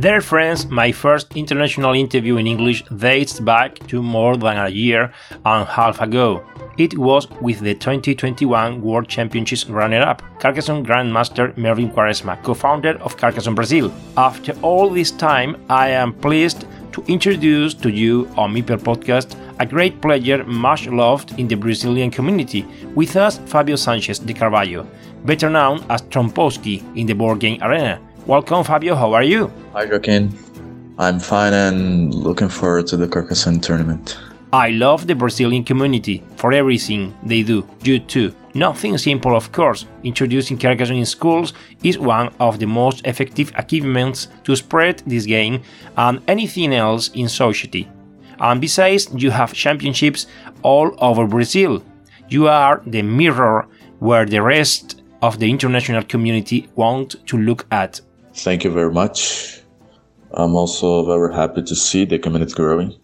Dear friends, my first international interview in English dates back to more than a year and a half ago. It was with the 2021 World Championships runner-up, Carcassonne Grandmaster Melvin Quaresma, co-founder of Carcassonne Brazil. After all this time, I am pleased to introduce to you on Meeple podcast a great player much loved in the Brazilian community. With us, Favio Sanches de Carvalho, better known as Trompowsky in the board game arena. Welcome, Favio. How are you? Hi, Joaquin. I'm fine and looking forward to the Carcassonne tournament. I love the Brazilian community for everything they do. You too. Nothing simple, of course. Introducing Carcassonne in schools is one of the most effective achievements to spread this game and anything else in society. And besides, you have championships all over Brazil. You are the mirror where the rest of the international community want to look at. Thank you very much. I'm also very happy to see the community growing.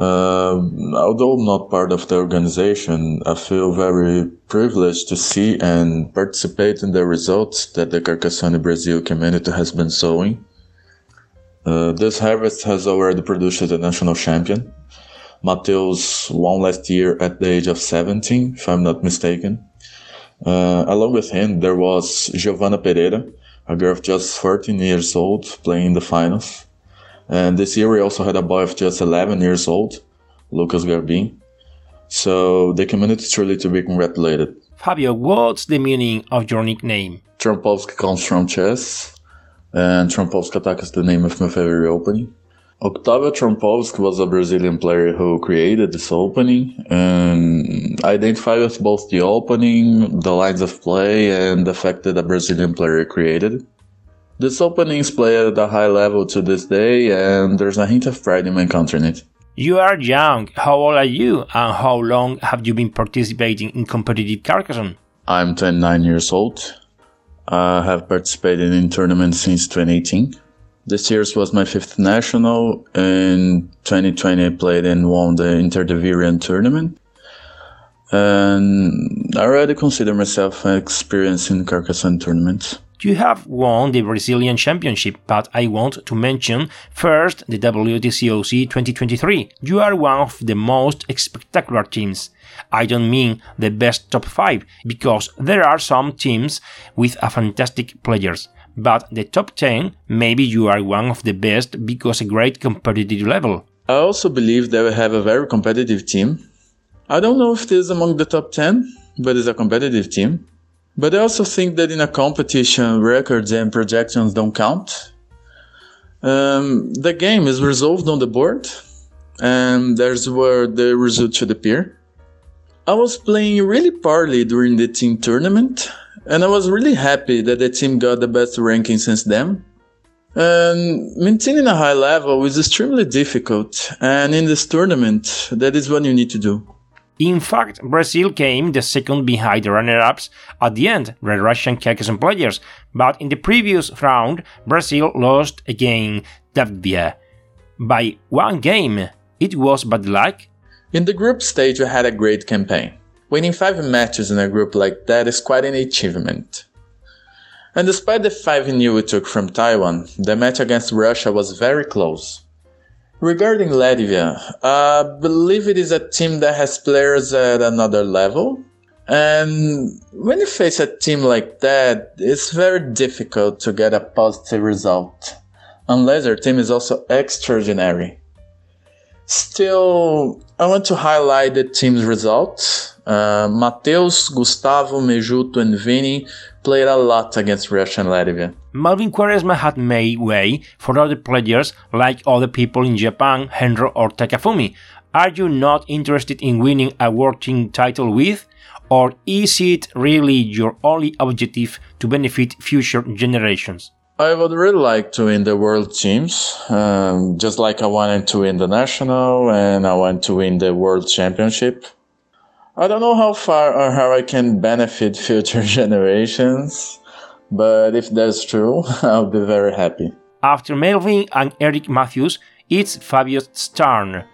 Uh, although not part of the organization, I feel very privileged to see and participate in the results that the Carcassonne Brazil community has been sowing. Uh, this harvest has already produced a national champion. Mateus won last year at the age of 17, if I'm not mistaken. Uh, along with him, there was Giovanna Pereira, a girl of just 14 years old playing in the finals. And this year we also had a boy of just 11 years old, Lucas Garbin. So the community is truly to be congratulated. Favio, what's the meaning of your nickname? Trompowsky comes from chess, and Trompowsky Attack is the name of my favorite opening. Octavio Trompowsky was a Brazilian player who created this opening and identified with both the opening, the lines of play, and the fact that a Brazilian player created. This opening is played at a high level to this day, and there's a hint of pride in encountering it. You are young. How old are you, and how long have you been participating in competitive Carcassonne? I'm 29 years old. I have participated in tournaments since 2018. This year's was my fifth national. In 2020, I played and won the Interdivirian tournament. And I already consider myself experienced in Carcassonne tournaments. You have won the Brazilian Championship, but I want to mention first the WTCOC 2023. You are one of the most spectacular teams. I don't mean the best top 5, because there are some teams with a fantastic players but the top 10, maybe you are one of the best because a great competitive level. I also believe that we have a very competitive team. I don't know if it is among the top 10, but it's a competitive team. But I also think that in a competition, records and projections don't count. Um, the game is resolved on the board, and there's where the result should appear. I was playing really poorly during the team tournament, and I was really happy that the team got the best ranking since then. And maintaining a high level is extremely difficult, and in this tournament, that is what you need to do. In fact, Brazil came the second behind the runner-ups at the end, the Russian Carcassonne players, but in the previous round, Brazil lost against Latvia by one game. It was bad luck. In the group stage, we had a great campaign. Winning five matches in a group like that is quite an achievement. And despite the 5 0 we took from Taiwan, the match against Russia was very close. Regarding Latvia, I believe it is a team that has players at another level. And when you face a team like that, it's very difficult to get a positive result, unless your team is also extraordinary. Still, I want to highlight the team's results. Uh, Mateus, Gustavo, Mejuto, and Vini played a lot against Russia and Latvia. Melvin Quaresma had made way for other players like other people in Japan, Henro or Takafumi. Are you not interested in winning a world team title with? Or is it really your only objective to benefit future generations? I would really like to win the world teams, um, just like I wanted to win the national and I want to win the world championship. I don't know how far or how I can benefit future generations, but if that's true, I'll be very happy. After Melvin and Eric Matthews, it's Favio's turn.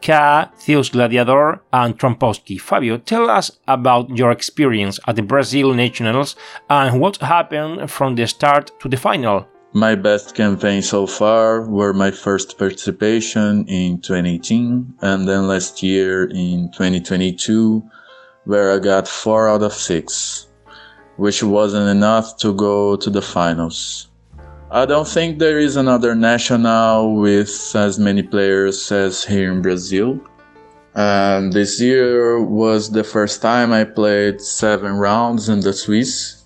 K, Theus Gladiador, and Trompowsky. Fabio, tell us about your experience at the Brazil Nationals and what happened from the start to the final. My best campaign so far were my first participation in 2018 and then last year in 2022 where I got 4 out of 6, which wasn't enough to go to the finals. I don't think there is another national with as many players as here in Brazil. And this year was the first time I played seven rounds in the Swiss.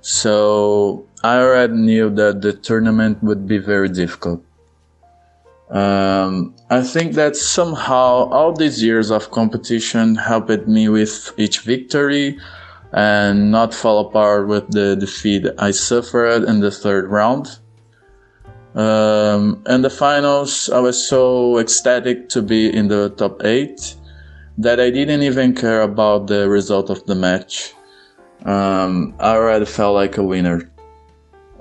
So I already knew that the tournament would be very difficult. Um, I think that somehow all these years of competition helped me with each victory and not fall apart with the defeat I suffered in the third round. Um, in the finals, I was so ecstatic to be in the top eight that I didn't even care about the result of the match. Um, I already felt like a winner.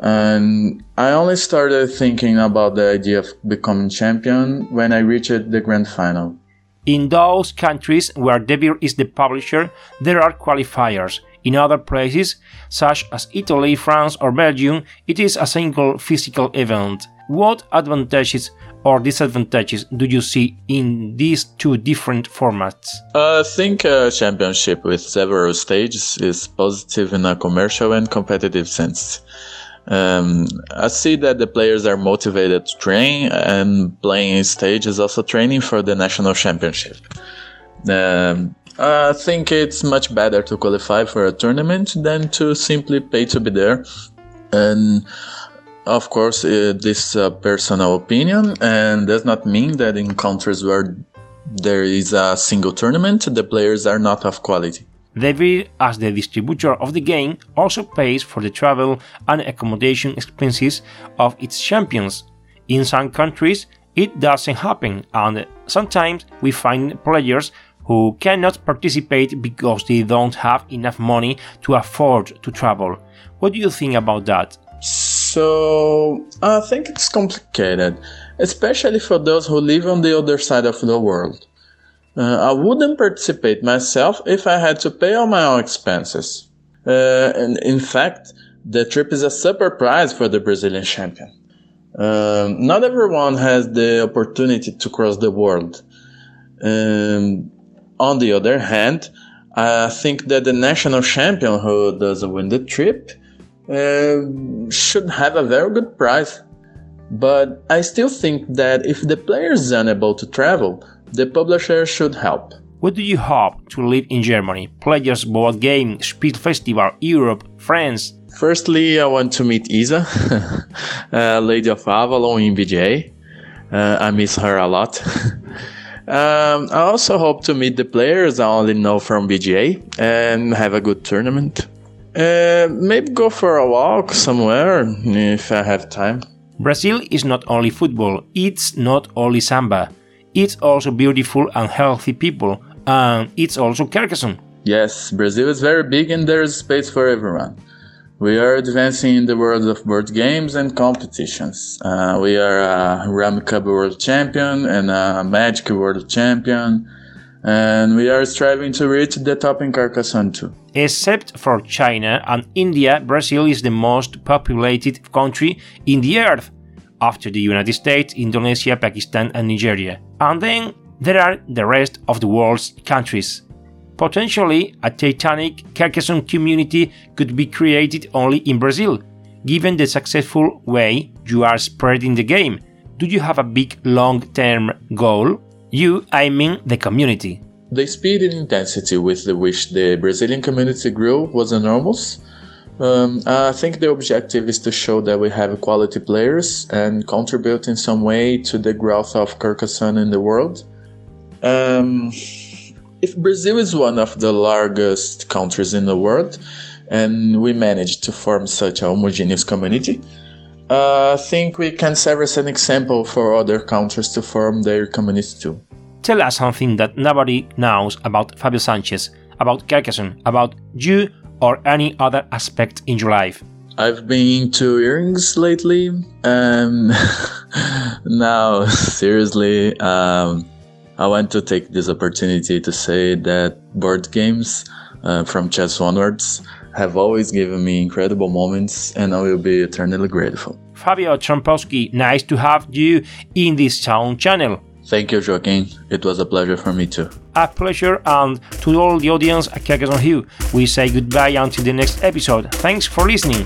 And I only started thinking about the idea of becoming champion when I reached the grand final. In those countries where Devir is the publisher, there are qualifiers. In other places, such as Italy, France, or Belgium, it is a single physical event. What advantages or disadvantages do you see in these two different formats? Uh, I think a championship with several stages is positive in a commercial and competitive sense. Um, I see that the players are motivated to train, and playing stage is also training for the national championship. Um, I think it's much better to qualify for a tournament than to simply pay to be there. And of course, uh, this is a personal opinion, and does not mean that in countries where there is a single tournament, the players are not of quality. Devir, as the distributor of the game, also pays for the travel and accommodation expenses of its champions. In some countries, it doesn't happen, and sometimes we find players who cannot participate because they don't have enough money to afford to travel. What do you think about that? So, I think it's complicated, especially for those who live on the other side of the world. Uh, I wouldn't participate myself if I had to pay all my own expenses. Uh, and in fact, the trip is a super prize for the Brazilian champion. Um, not everyone has the opportunity to cross the world. Um, on the other hand, I think that the national champion who does win the trip uh, should have a very good prize. But I still think that if the player is unable to travel, the publisher should help. What do you hope to live in Germany? Players Board Game, Spiel Festival, Europe, France? Firstly, I want to meet Isa, uh, Lady of Avalon in BGA. Uh, I miss her a lot. um, I also hope to meet the players I only know from BGA and have a good tournament. Uh, maybe go for a walk somewhere if I have time. Brazil is not only football, it's not only samba. It's also beautiful and healthy people, and it's also Carcassonne. Yes, Brazil is very big and there is space for everyone. We are advancing in the world of board games and competitions. Uh, we are a Rummikub World Champion and a Magic World Champion, and we are striving to reach the top in Carcassonne too. Except for China and India, Brazil is the most populated country in the earth after the United States, Indonesia, Pakistan, and Nigeria. And then there are the rest of the world's countries. Potentially, a titanic Carcassonne community could be created only in Brazil, given the successful way you are spreading the game. Do you have a big long term goal? You, I mean the community. The speed and intensity with which the Brazilian community grew was enormous. Um, I think the objective is to show that we have quality players and contribute in some way to the growth of Carcassonne in the world. Um, if Brazil is one of the largest countries in the world, and we managed to form such a homogeneous community, uh, I think we can serve as an example for other countries to form their communities too. Tell us something that nobody knows about Favio Sanches, about Carcassonne, about you or any other aspect in your life. I've been to earrings lately, and now seriously, um, I want to take this opportunity to say that board games, uh, from chess onwards, have always given me incredible moments, and I will be eternally grateful. Favio Trompowsky, nice to have you in this town channel. Thank you, Joaquin. It was a pleasure for me too. A pleasure, and to all the audience at Carcassonne Hue, we say goodbye until the next episode. Thanks for listening.